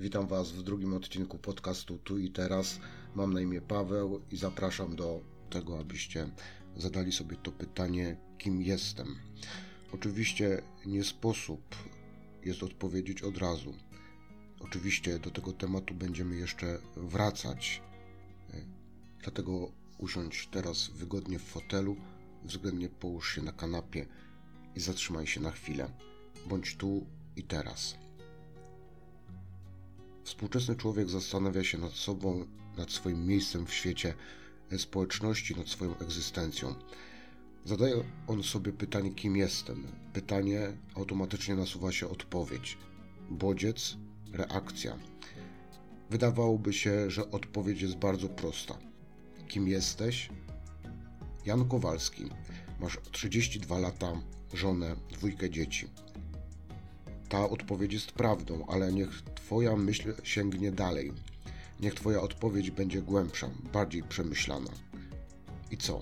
Witam Was w drugim odcinku podcastu Tu i Teraz. Mam na imię Paweł i zapraszam do tego, abyście zadali sobie to pytanie, kim jestem. Oczywiście nie sposób jest odpowiedzieć od razu. Oczywiście do tego tematu będziemy jeszcze wracać. Dlatego usiądź teraz wygodnie w fotelu, względnie połóż się na kanapie i zatrzymaj się na chwilę. Bądź tu i teraz. Współczesny człowiek zastanawia się nad sobą, nad swoim miejscem w świecie społeczności, nad swoją egzystencją. Zadaje on sobie pytanie, kim jestem. Pytanie automatycznie nasuwa się odpowiedź. Bodziec, reakcja. Wydawałoby się, że odpowiedź jest bardzo prosta. Kim jesteś? Jan Kowalski. Masz 32 lata, żonę, dwójkę dzieci. Ta odpowiedź jest prawdą, ale niech Twoja myśl sięgnie dalej. Niech Twoja odpowiedź będzie głębsza, bardziej przemyślana. I co?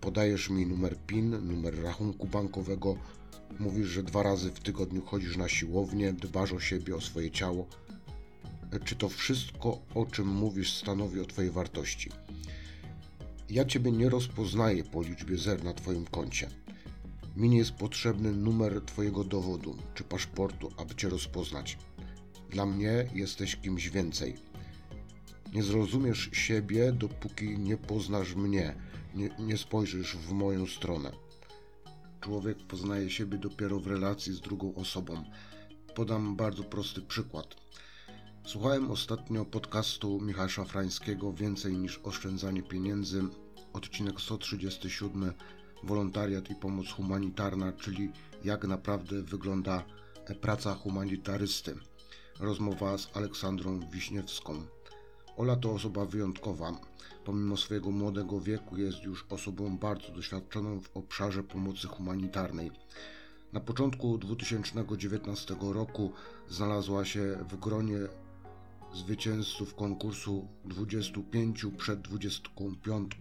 Podajesz mi numer PIN, numer rachunku bankowego, mówisz, że dwa razy w tygodniu chodzisz na siłownię, dbasz o siebie, o swoje ciało. Czy to wszystko, o czym mówisz, stanowi o Twojej wartości? Ja Ciebie nie rozpoznaję po liczbie zer na Twoim koncie. Mi nie jest potrzebny numer Twojego dowodu czy paszportu, aby Cię rozpoznać. Dla mnie jesteś kimś więcej. Nie zrozumiesz siebie, dopóki nie poznasz mnie, nie, nie spojrzysz w moją stronę. Człowiek poznaje siebie dopiero w relacji z drugą osobą. Podam bardzo prosty przykład. Słuchałem ostatnio podcastu Michała Szafrańskiego Więcej niż oszczędzanie pieniędzy, odcinek 137 Wolontariat i pomoc humanitarna, czyli jak naprawdę wygląda praca humanitarysty. Rozmowa z Aleksandrą Wiśniewską. Ola to osoba wyjątkowa. Pomimo swojego młodego wieku jest już osobą bardzo doświadczoną w obszarze pomocy humanitarnej. Na początku 2019 roku znalazła się w gronie zwycięzców konkursu 25 przed 25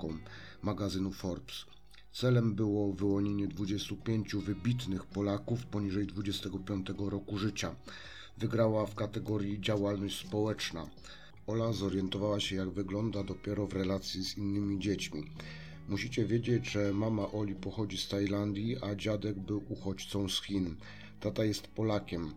magazynu Forbes. Celem było wyłonienie 25 wybitnych Polaków poniżej 25 roku życia. Wygrała w kategorii działalność społeczna. Ola zorientowała się, jak wygląda dopiero w relacji z innymi dziećmi. Musicie wiedzieć, że mama Oli pochodzi z Tajlandii, a dziadek był uchodźcą z Chin. Tata jest Polakiem.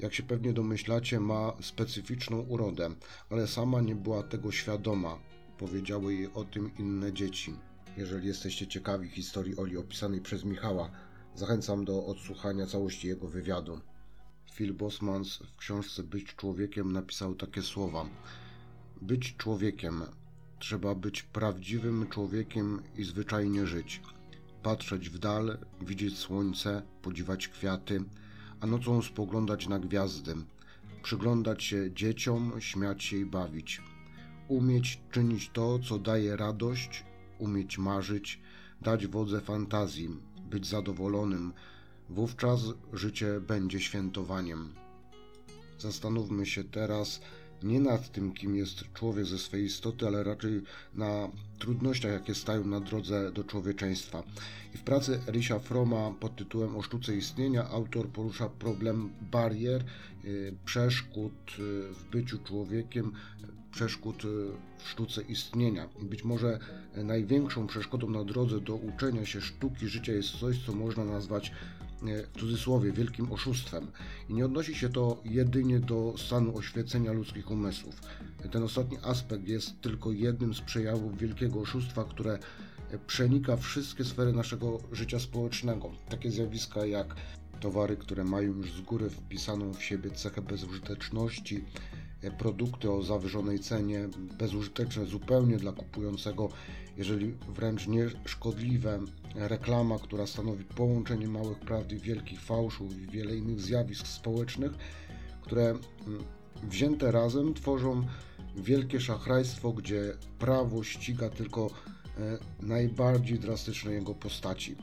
Jak się pewnie domyślacie, ma specyficzną urodę, ale sama nie była tego świadoma. Powiedziały jej o tym inne dzieci. Jeżeli jesteście ciekawi historii Oli opisanej przez Michała, zachęcam do odsłuchania całości jego wywiadu. Phil Bosmans w książce Być człowiekiem napisał takie słowa: Być człowiekiem trzeba być prawdziwym człowiekiem i zwyczajnie żyć. Patrzeć w dal, widzieć słońce, podziwać kwiaty, a nocą spoglądać na gwiazdy, przyglądać się dzieciom, śmiać się i bawić. Umieć czynić to, co daje radość, umieć marzyć, dać wodze fantazji, być zadowolonym, wówczas życie będzie świętowaniem. Zastanówmy się teraz nie nad tym, kim jest człowiek ze swej istoty, ale raczej na trudnościach, jakie stają na drodze do człowieczeństwa. I w pracy Elisha Froma pod tytułem O sztuce istnienia autor porusza problem barier, y, przeszkód y, w byciu człowiekiem, przeszkód y, w sztuce istnienia. I być może największą przeszkodą na drodze do uczenia się sztuki życia jest coś, co można nazwać w cudzysłowie wielkim oszustwem. I nie odnosi się to jedynie do stanu oświecenia ludzkich umysłów. Ten ostatni aspekt jest tylko jednym z przejawów wielkiego oszustwa, które przenika wszystkie sfery naszego życia społecznego. Takie zjawiska jak towary, które mają już z góry wpisaną w siebie cechę bezużyteczności, produkty o zawyżonej cenie, bezużyteczne zupełnie dla kupującego, jeżeli wręcz nie szkodliwe, reklama, która stanowi połączenie małych prawd i wielkich fałszów i wiele innych zjawisk społecznych, które mm, wzięte razem tworzą wielkie szachrajstwo, gdzie prawo ściga tylko e, najbardziej drastyczne jego postaci.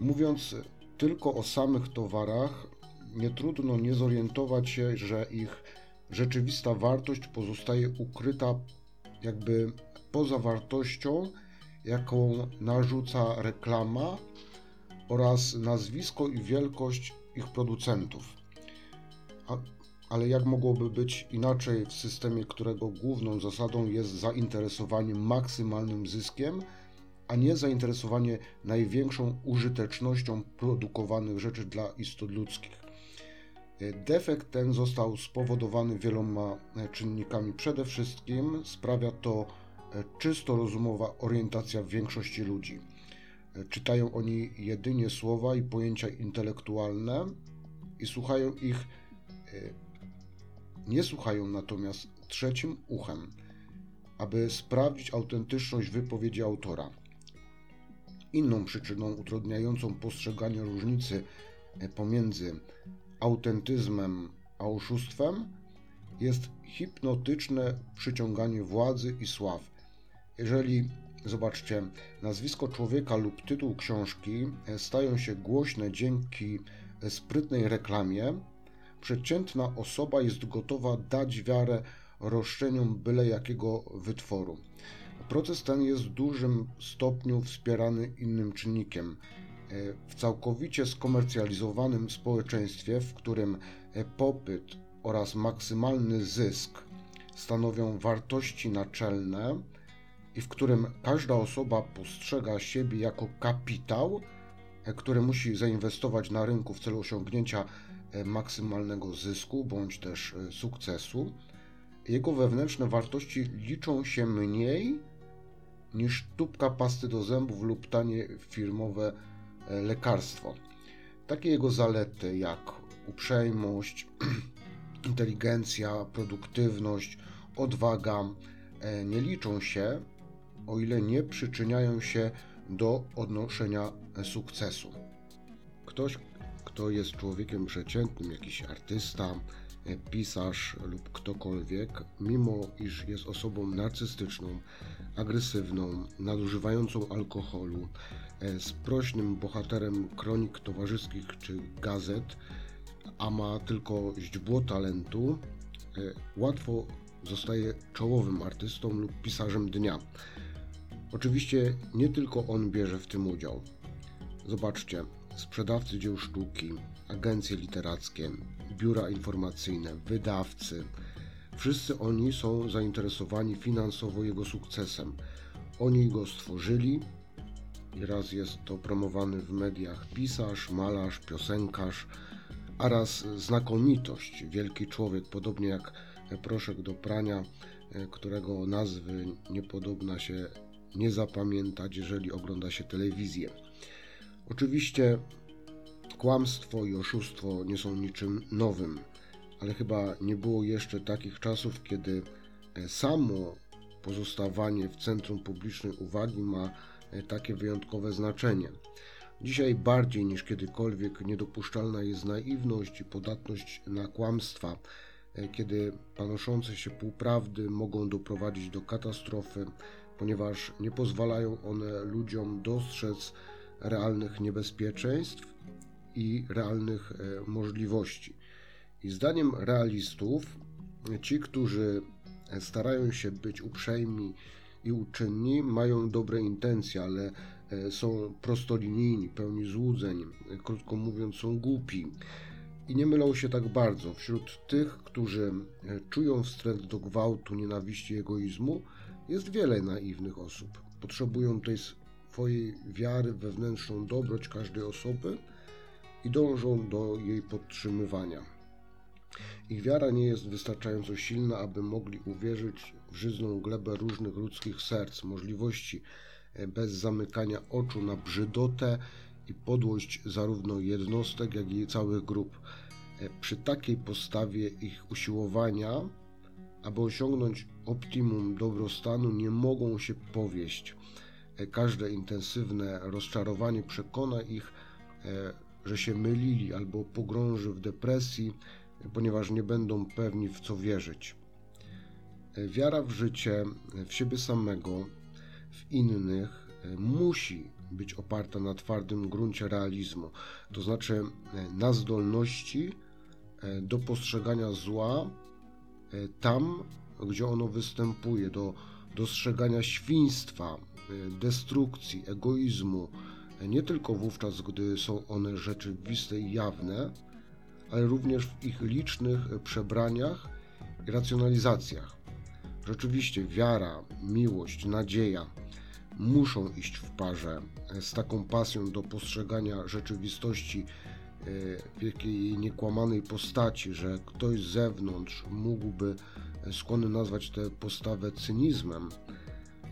Mówiąc tylko o samych towarach, nie trudno nie zorientować się, że ich rzeczywista wartość pozostaje ukryta jakby poza wartością, jaką narzuca reklama oraz nazwisko i wielkość ich producentów. A ale jak mogłoby być inaczej w systemie, którego główną zasadą jest zainteresowanie maksymalnym zyskiem, a nie zainteresowanie największą użytecznością produkowanych rzeczy dla istot ludzkich. Defekt ten został spowodowany wieloma czynnikami. Przede wszystkim sprawia to czysto rozumowa orientacja większości ludzi. Czytają oni jedynie słowa i pojęcia intelektualne i słuchają ich, nie słuchają natomiast trzecim uchem, aby sprawdzić autentyczność wypowiedzi autora. Inną przyczyną utrudniającą postrzeganie różnicy pomiędzy autentyzmem a oszustwem jest hipnotyczne przyciąganie władzy i sław. Jeżeli, zobaczcie, nazwisko człowieka lub tytuł książki stają się głośne dzięki sprytnej reklamie, przeciętna osoba jest gotowa dać wiarę roszczeniom byle jakiego wytworu. Proces ten jest w dużym stopniu wspierany innym czynnikiem. W całkowicie skomercjalizowanym społeczeństwie, w którym popyt oraz maksymalny zysk stanowią wartości naczelne i w którym każda osoba postrzega siebie jako kapitał, który musi zainwestować na rynku w celu osiągnięcia maksymalnego zysku bądź też sukcesu, jego wewnętrzne wartości liczą się mniej niż tubka pasty do zębów lub tanie firmowe lekarstwo. Takie jego zalety jak uprzejmość, inteligencja, produktywność, odwaga nie liczą się, o ile nie przyczyniają się do odnoszenia sukcesu. Ktoś, kto jest człowiekiem przeciętnym, jakiś artysta, pisarz lub ktokolwiek, mimo iż jest osobą narcystyczną, agresywną, nadużywającą alkoholu, sprośnym bohaterem kronik towarzyskich czy gazet, a ma tylko źdźbło talentu, łatwo zostaje czołowym artystą lub pisarzem dnia. Oczywiście nie tylko on bierze w tym udział. Zobaczcie, sprzedawcy dzieł sztuki, agencje literackie, biura informacyjne, wydawcy. Wszyscy oni są zainteresowani finansowo jego sukcesem. Oni go stworzyli i raz jest to promowany w mediach pisarz, malarz, piosenkarz, a raz znakomitość, wielki człowiek, podobnie jak proszek do prania, którego nazwy niepodobna się nie zapamiętać, jeżeli ogląda się telewizję. Oczywiście kłamstwo i oszustwo nie są niczym nowym, ale chyba nie było jeszcze takich czasów, kiedy samo pozostawanie w centrum publicznej uwagi ma takie wyjątkowe znaczenie. Dzisiaj bardziej niż kiedykolwiek niedopuszczalna jest naiwność i podatność na kłamstwa, kiedy panoszące się półprawdy mogą doprowadzić do katastrofy, ponieważ nie pozwalają one ludziom dostrzec realnych niebezpieczeństw i realnych możliwości. I zdaniem realistów, ci, którzy starają się być uprzejmi i uczynni, mają dobre intencje, ale są prostolinijni, pełni złudzeń, krótko mówiąc, są głupi. I nie mylą się tak bardzo. Wśród tych, którzy czują wstręt do gwałtu, nienawiści, egoizmu, jest wiele naiwnych osób. Potrzebują tej swojej wiary wewnętrzną dobroć każdej osoby i dążą do jej podtrzymywania. Ich wiara nie jest wystarczająco silna, aby mogli uwierzyć w żyzną glebę różnych ludzkich serc, możliwości bez zamykania oczu na brzydotę i podłość zarówno jednostek, jak i całych grup. Przy takiej postawie ich usiłowania, aby osiągnąć optimum dobrostanu, nie mogą się powieść. Każde intensywne rozczarowanie przekona ich, że się mylili albo pogrąży w depresji, ponieważ nie będą pewni w co wierzyć. Wiara w życie, w siebie samego, w innych musi być oparta na twardym gruncie realizmu, to znaczy na zdolności do postrzegania zła tam, gdzie ono występuje, do dostrzegania świństwa, destrukcji, egoizmu, nie tylko wówczas, gdy są one rzeczywiste i jawne, ale również w ich licznych przebraniach i racjonalizacjach. Rzeczywiście wiara, miłość, nadzieja muszą iść w parze z taką pasją do postrzegania rzeczywistości e, w jakiej niekłamanej postaci, że ktoś z zewnątrz mógłby skłonny nazwać tę postawę cynizmem,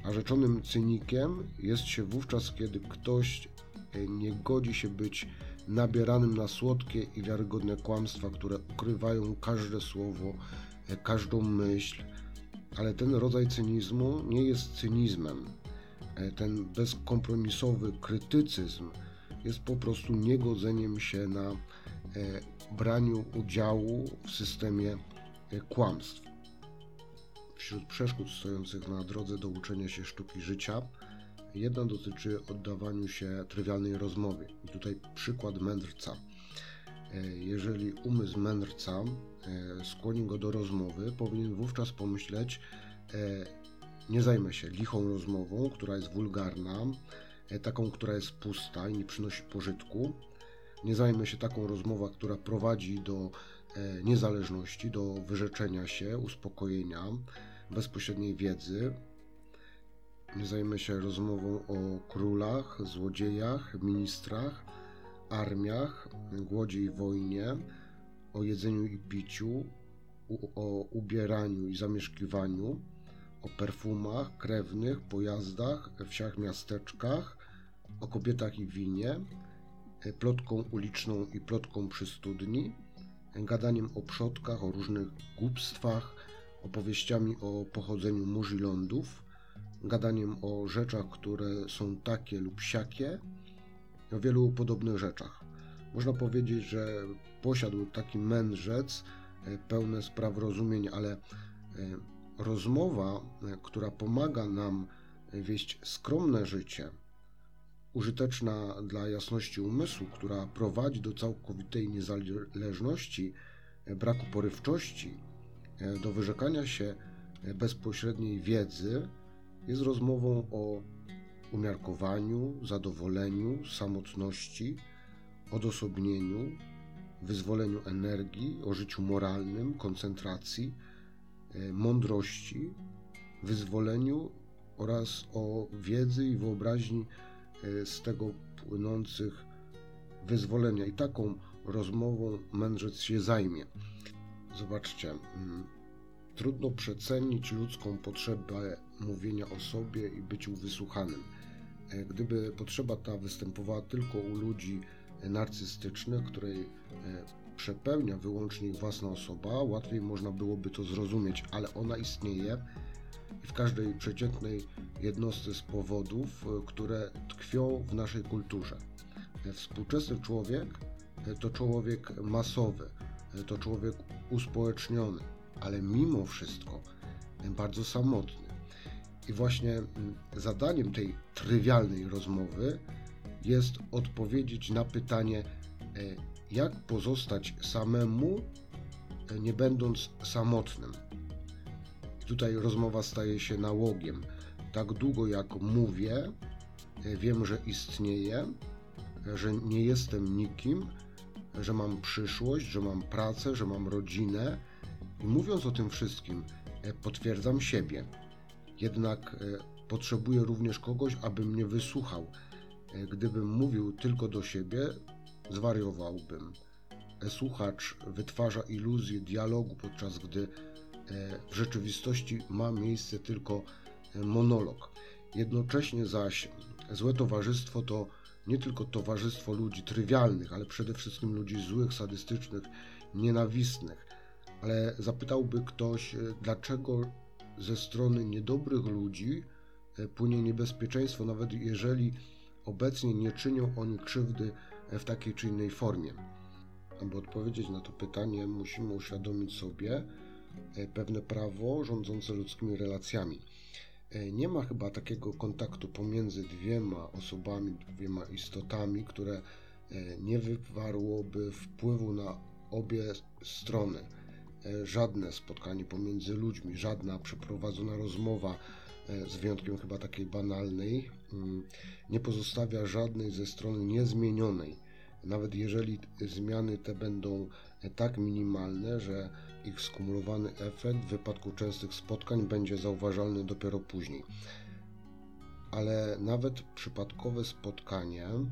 a rzeczonym cynikiem jest się wówczas, kiedy ktoś e, nie godzi się być nabieranym na słodkie i wiarygodne kłamstwa, które ukrywają każde słowo, e, każdą myśl, ale ten rodzaj cynizmu nie jest cynizmem. E, ten bezkompromisowy krytycyzm jest po prostu niegodzeniem się na braniu udziału w systemie kłamstw. Wśród przeszkód stojących na drodze do uczenia się sztuki życia, jedna dotyczy oddawaniu się trywialnej rozmowie. I tutaj przykład mędrca. E, jeżeli umysł mędrca e, skłoni go do rozmowy, powinien wówczas pomyśleć, e, nie zajmę się lichą rozmową, która jest wulgarna, taką, która jest pusta i nie przynosi pożytku. Nie zajmę się taką rozmową, która prowadzi do niezależności, do wyrzeczenia się, uspokojenia, bezpośredniej wiedzy. Nie zajmę się rozmową o królach, złodziejach, ministrach, armiach, głodzie i wojnie, o jedzeniu i piciu, o ubieraniu i zamieszkiwaniu, o perfumach, krewnych, pojazdach, wsiach, miasteczkach, o kobietach i winie, plotką uliczną i plotką przy studni, gadaniem o przodkach, o różnych głupstwach, opowieściami o pochodzeniu mórz i lądów, gadaniem o rzeczach, które są takie lub siakie, o wielu podobnych rzeczach. Można powiedzieć, że posiadł taki mędrzec e, pełne spraw rozumień, ale e, rozmowa, e, która pomaga nam wieść skromne życie, użyteczna dla jasności umysłu, która prowadzi do całkowitej niezależności, braku porywczości, E, do wyrzekania się e, bezpośredniej wiedzy jest rozmową o umiarkowaniu, zadowoleniu, samotności, odosobnieniu, wyzwoleniu energii, o życiu moralnym, koncentracji, e, mądrości, wyzwoleniu oraz o wiedzy i wyobraźni z tego płynących wyzwolenia. I taką rozmową mędrzec się zajmie. Zobaczcie, mm, trudno przecenić ludzką potrzebę mówienia o sobie i byciu wysłuchanym. E, gdyby potrzeba ta występowała tylko u ludzi narcystycznych, której e, przepełnia wyłącznie ich własna osoba, łatwiej można byłoby to zrozumieć, ale ona istnieje w każdej przeciętnej jednostce z powodów, e, które tkwią w naszej kulturze. Współczesny człowiek to człowiek masowy, to człowiek uspołeczniony, ale mimo wszystko bardzo samotny. I właśnie zadaniem tej trywialnej rozmowy jest odpowiedzieć na pytanie, e, jak pozostać samemu, e, nie będąc samotnym. Tutaj rozmowa staje się nałogiem. Tak długo jak mówię, e, wiem, że istnieję, że nie jestem nikim, że mam przyszłość, że mam pracę, że mam rodzinę. I mówiąc o tym wszystkim, e, potwierdzam siebie. Jednak e, potrzebuję również kogoś, aby mnie wysłuchał. Gdybym mówił tylko do siebie, zwariowałbym. Słuchacz wytwarza iluzję dialogu, podczas gdy w rzeczywistości ma miejsce tylko monolog. Jednocześnie zaś złe towarzystwo to nie tylko towarzystwo ludzi trywialnych, ale przede wszystkim ludzi złych, sadystycznych, nienawistnych. Ale zapytałby ktoś, e, dlaczego ze strony niedobrych ludzi e, płynie niebezpieczeństwo, nawet jeżeli obecnie nie czynią oni krzywdy e, w takiej czy innej formie. Aby odpowiedzieć na to pytanie, musimy uświadomić sobie pewne prawo rządzące ludzkimi relacjami. E, nie ma chyba takiego kontaktu pomiędzy dwiema osobami, dwiema istotami, które e, nie wywarłoby wpływu na obie strony. E, żadne spotkanie pomiędzy ludźmi, żadna przeprowadzona rozmowa, z wyjątkiem chyba takiej banalnej, mm, nie pozostawia żadnej ze stron niezmienionej. Nawet jeżeli zmiany te będą tak minimalne, że ich skumulowany efekt w wypadku częstych spotkań będzie zauważalny dopiero później. Ale nawet przypadkowe spotkanie e,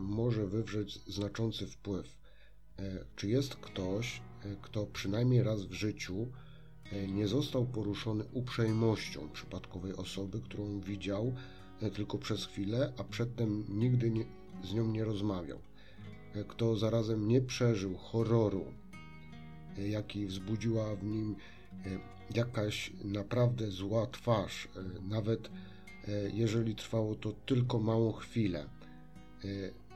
może wywrzeć znaczący wpływ. E, czy jest ktoś, e, kto przynajmniej raz w życiu nie został poruszony uprzejmością przypadkowej osoby, którą widział tylko przez chwilę, a przedtem nigdy nie, z nią nie rozmawiał? Kto zarazem nie przeżył horroru jaki wzbudziła w nim e, jakaś naprawdę zła twarz, e, nawet e, jeżeli trwało to tylko małą chwilę.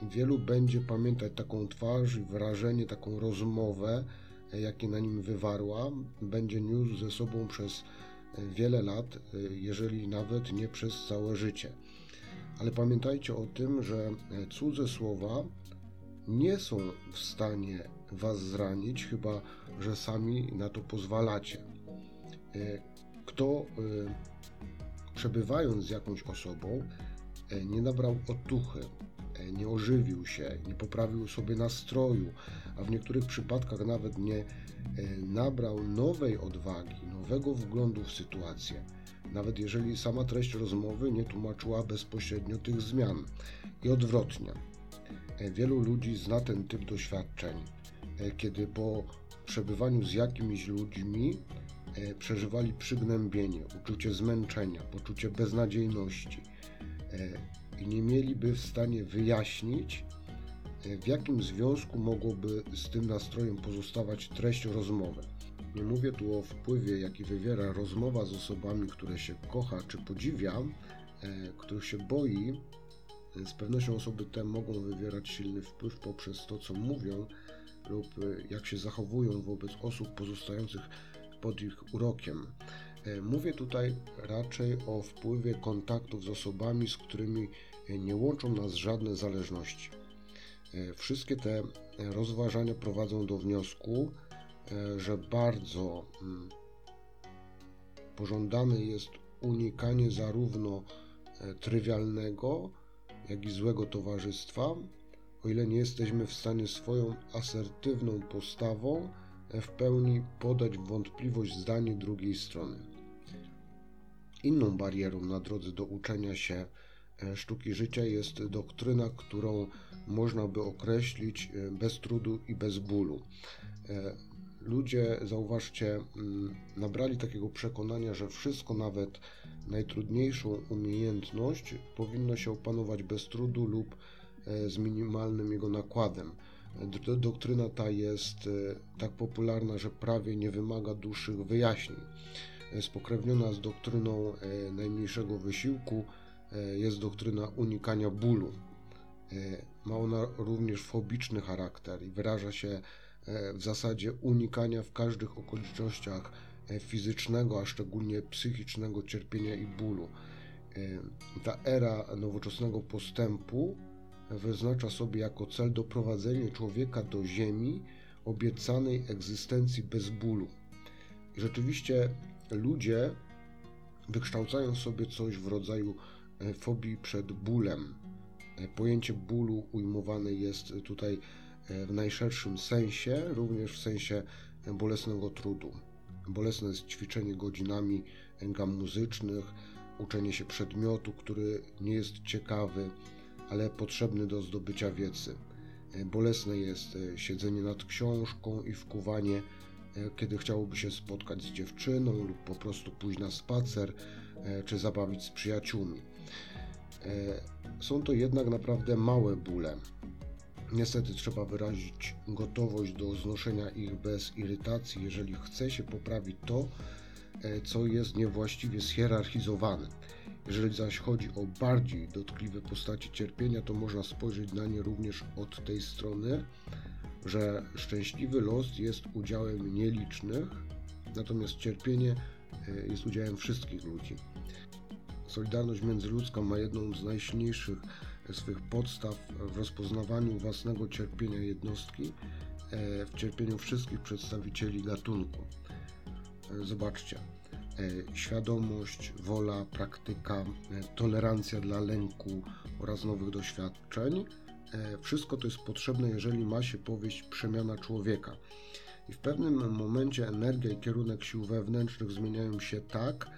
Wielu będzie pamiętać taką twarz i wrażenie, taką rozmowę, jakie na nim wywarła, będzie niósł ze sobą przez wiele lat, jeżeli nawet nie przez całe życie. Ale pamiętajcie o tym, że cudze słowa nie są w stanie Was zranić, chyba że sami na to pozwalacie. E, kto e, przebywając z jakąś osobą e, nie nabrał otuchy, nie ożywił się, nie poprawił sobie nastroju, a w niektórych przypadkach nawet nie nabrał nowej odwagi, nowego wglądu w sytuację, nawet jeżeli sama treść rozmowy nie tłumaczyła bezpośrednio tych zmian. I odwrotnie. Wielu ludzi zna ten typ doświadczeń, kiedy po przebywaniu z jakimiś ludźmi e, przeżywali przygnębienie, uczucie zmęczenia, poczucie beznadziejności e, i nie mieliby w stanie wyjaśnić, e, w jakim związku mogłoby z tym nastrojem pozostawać treść rozmowy. Nie mówię tu o wpływie, jaki wywiera rozmowa z osobami, które się kocha czy podziwia, których się boi. Z pewnością osoby te mogą wywierać silny wpływ poprzez to, co mówią, lub y, jak się zachowują wobec osób pozostających pod ich urokiem. E, mówię tutaj raczej o wpływie kontaktów z osobami, z którymi nie łączą nas żadne zależności. E, wszystkie te rozważania prowadzą do wniosku, e, że bardzo mm, pożądane jest unikanie zarówno trywialnego, jak i złego towarzystwa, o ile nie jesteśmy w stanie swoją asertywną postawą w pełni podać wątpliwość zdanie drugiej strony. Inną barierą na drodze do uczenia się e, sztuki życia jest doktryna, którą można by określić e, bez trudu i bez bólu. Ludzie, zauważcie, mm, nabrali takiego przekonania, że wszystko, nawet najtrudniejszą umiejętność, powinno się opanować bez trudu lub E, z minimalnym jego nakładem. Doktryna ta jest e, tak popularna, że prawie nie wymaga dłuższych wyjaśnień. E, spokrewniona z doktryną najmniejszego wysiłku jest doktryna unikania bólu. Ma ona również fobiczny charakter i wyraża się w zasadzie unikania w każdych okolicznościach fizycznego, a szczególnie psychicznego cierpienia i bólu. Ta era nowoczesnego postępu wyznacza sobie jako cel doprowadzenie człowieka do ziemi obiecanej egzystencji bez bólu. Rzeczywiście ludzie wykształcają sobie coś w rodzaju e, fobii przed bólem. E, pojęcie bólu ujmowane jest tutaj e, w najszerszym sensie, również w sensie bolesnego trudu. Bolesne jest ćwiczenie godzinami gam muzycznych, uczenie się przedmiotu, który nie jest ciekawy, ale potrzebny do zdobycia wiedzy. E, bolesne jest e, siedzenie nad książką i wkuwanie, e, kiedy chciałoby się spotkać z dziewczyną lub po prostu pójść na spacer czy zabawić z przyjaciółmi. Są to jednak naprawdę małe bóle. Niestety trzeba wyrazić gotowość do znoszenia ich bez irytacji, jeżeli chce się poprawić to, co jest niewłaściwie schierarchizowane. Jeżeli zaś chodzi o bardziej dotkliwe postaci cierpienia, to można spojrzeć na nie również od tej strony, że szczęśliwy los jest udziałem nielicznych, natomiast cierpienie e, jest udziałem wszystkich ludzi. Solidarność międzyludzka ma jedną z najsilniejszych swych podstaw w rozpoznawaniu własnego cierpienia jednostki, e, w cierpieniu wszystkich przedstawicieli gatunku. E, zobaczcie, E, świadomość, wola, praktyka, tolerancja dla lęku oraz nowych doświadczeń wszystko to jest potrzebne, jeżeli ma się powieść przemiana człowieka. I w pewnym momencie energia i kierunek sił wewnętrznych zmieniają się tak,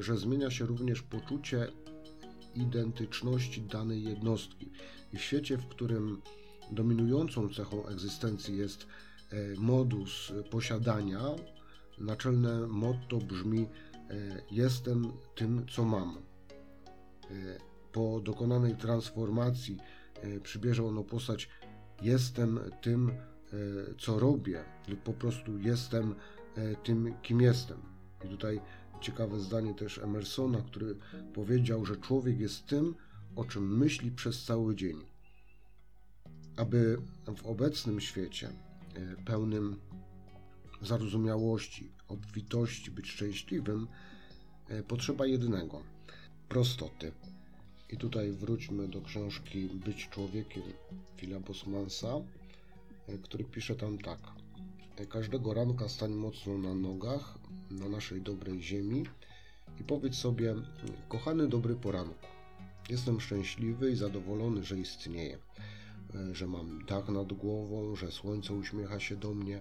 że zmienia się również poczucie identyczności danej jednostki. I w świecie, w którym dominującą cechą egzystencji jest e, modus posiadania, naczelne motto brzmi: Jestem tym, co mam. Po dokonanej transformacji przybierze ono postać: Jestem tym, E, co robię, lub po prostu jestem e, tym, kim jestem. I tutaj ciekawe zdanie też Emersona, który powiedział, że człowiek jest tym, o czym myśli przez cały dzień. Aby w obecnym świecie e, pełnym zarozumiałości, obfitości, być szczęśliwym, potrzeba jednego prostoty. I tutaj wróćmy do książki Być człowiekiem Phila Bosmansa. E, który pisze tam tak. Każdego ranka stań mocno na nogach, na naszej dobrej ziemi i powiedz sobie, kochany dobry poranku, jestem szczęśliwy i zadowolony, że istnieję, że mam dach nad głową, że słońce uśmiecha się do mnie,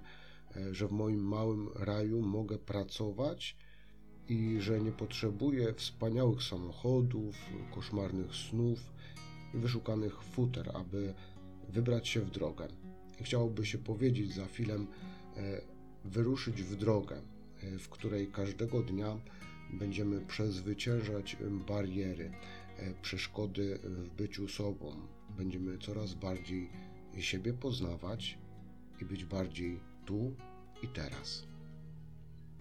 że w moim małym raju mogę pracować i że nie potrzebuję wspaniałych samochodów, koszmarnych snów i wyszukanych futer, aby wybrać się w drogę. Chciałoby się powiedzieć za e, wyruszyć w drogę, e, w której każdego dnia będziemy przezwyciężać bariery, e, przeszkody w byciu sobą. Będziemy coraz bardziej siebie poznawać i być bardziej tu i teraz.